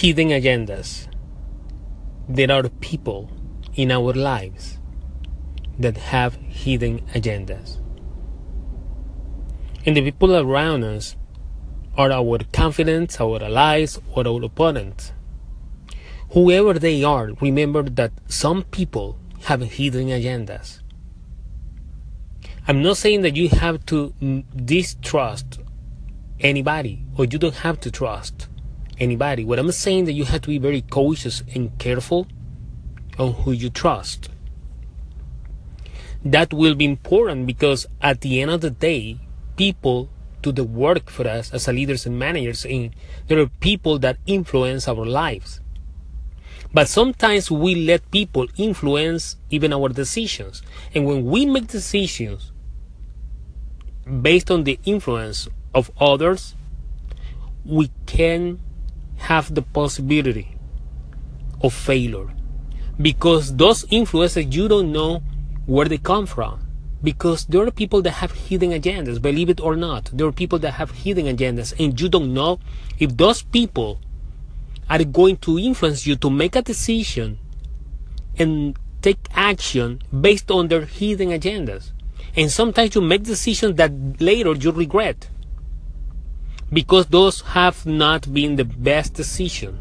hidden agendas. There are people in our lives that have hidden agendas. And the people around us are our confidants, our allies, or our opponents. Whoever they are, remember that some people have hidden agendas. I'm not saying that you have to mm, distrust anybody or you don't have to trust anybody. What I'm saying that you have to be very cautious and careful on who you trust. That will be important because at the end of the day, people do the work for us as leaders and managers, and there are people that influence our lives. But sometimes we let people influence even our decisions. And when we make decisions based on the influence of others, we can have the possibility of failure. Because those influences you don't know where they come from. Because there are people that have hidden agendas believe it or not. There are people that have hidden agendas and you don't know if those people are going to influence you to make a decision and take action based on their hidden agendas. And sometimes you make decisions that later you regret because those have not been the best decision.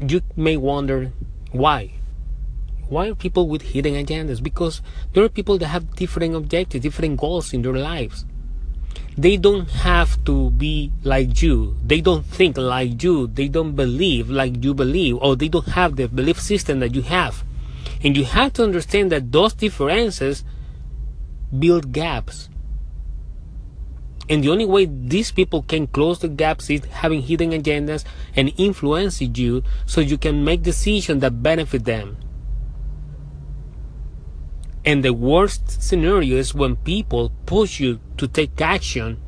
You may wonder why. Why are people with hidden agendas? Because there are people that have different objectives, different goals in their lives. They don't have to be like you. They don't think like you. They don't believe like you believe, or they don't have the belief system that you have. And you have to understand that those differences build gaps. And the only way these people can close the gaps is having hidden agendas and influencing you so you can make decisions that benefit them. And the worst scenario is when people push you to take action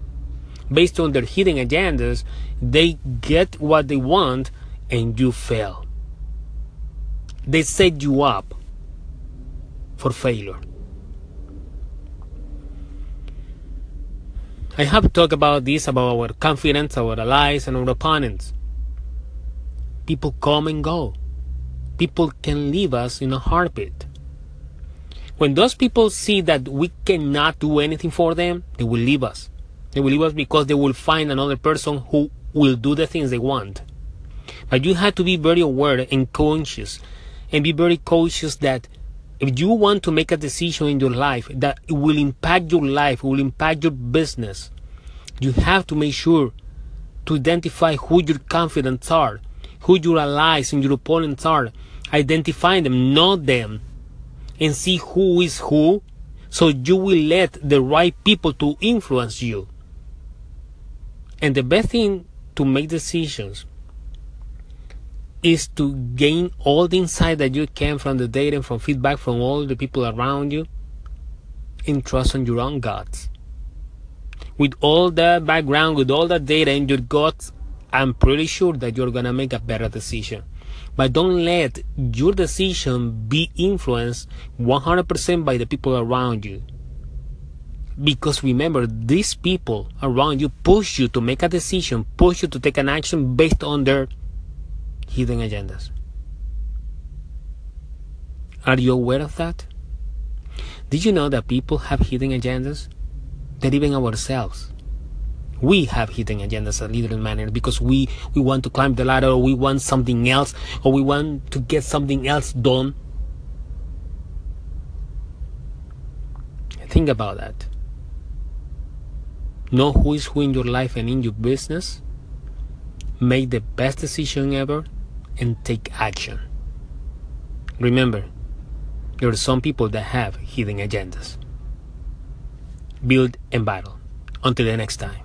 based on their hidden agendas, they get what they want and you fail. They set you up for failure. I have talked about this about our confidence, our allies, and our opponents. People come and go. People can leave us in a heartbeat. When those people see that we cannot do anything for them, they will leave us. They will leave us because they will find another person who will do the things they want. But you have to be very aware and conscious and be very cautious that if you want to make a decision in your life that will impact your life, will impact your business, you have to make sure to identify who your confidants are, who your allies and your opponents are. Identify them, know them, and see who is who, so you will let the right people to influence you. And the best thing to make decisions is to gain all the insight that you can from the data and from feedback from all the people around you and trust on your own guts. With all the background, with all the data in your guts, I'm pretty sure that you're gonna make a better decision. But don't let your decision be influenced 100% by the people around you. Because remember, these people around you push you to make a decision, push you to take an action based on their hidden agendas. Are you aware of that? Did you know that people have hidden agendas? That even ourselves. We have hidden agendas as leaders managers because we, we want to climb the ladder or we want something else or we want to get something else done. Think about that. Know who is who in your life and in your business. Make the best decision ever and take action. Remember, there are some people that have hidden agendas. Build and battle. Until the next time.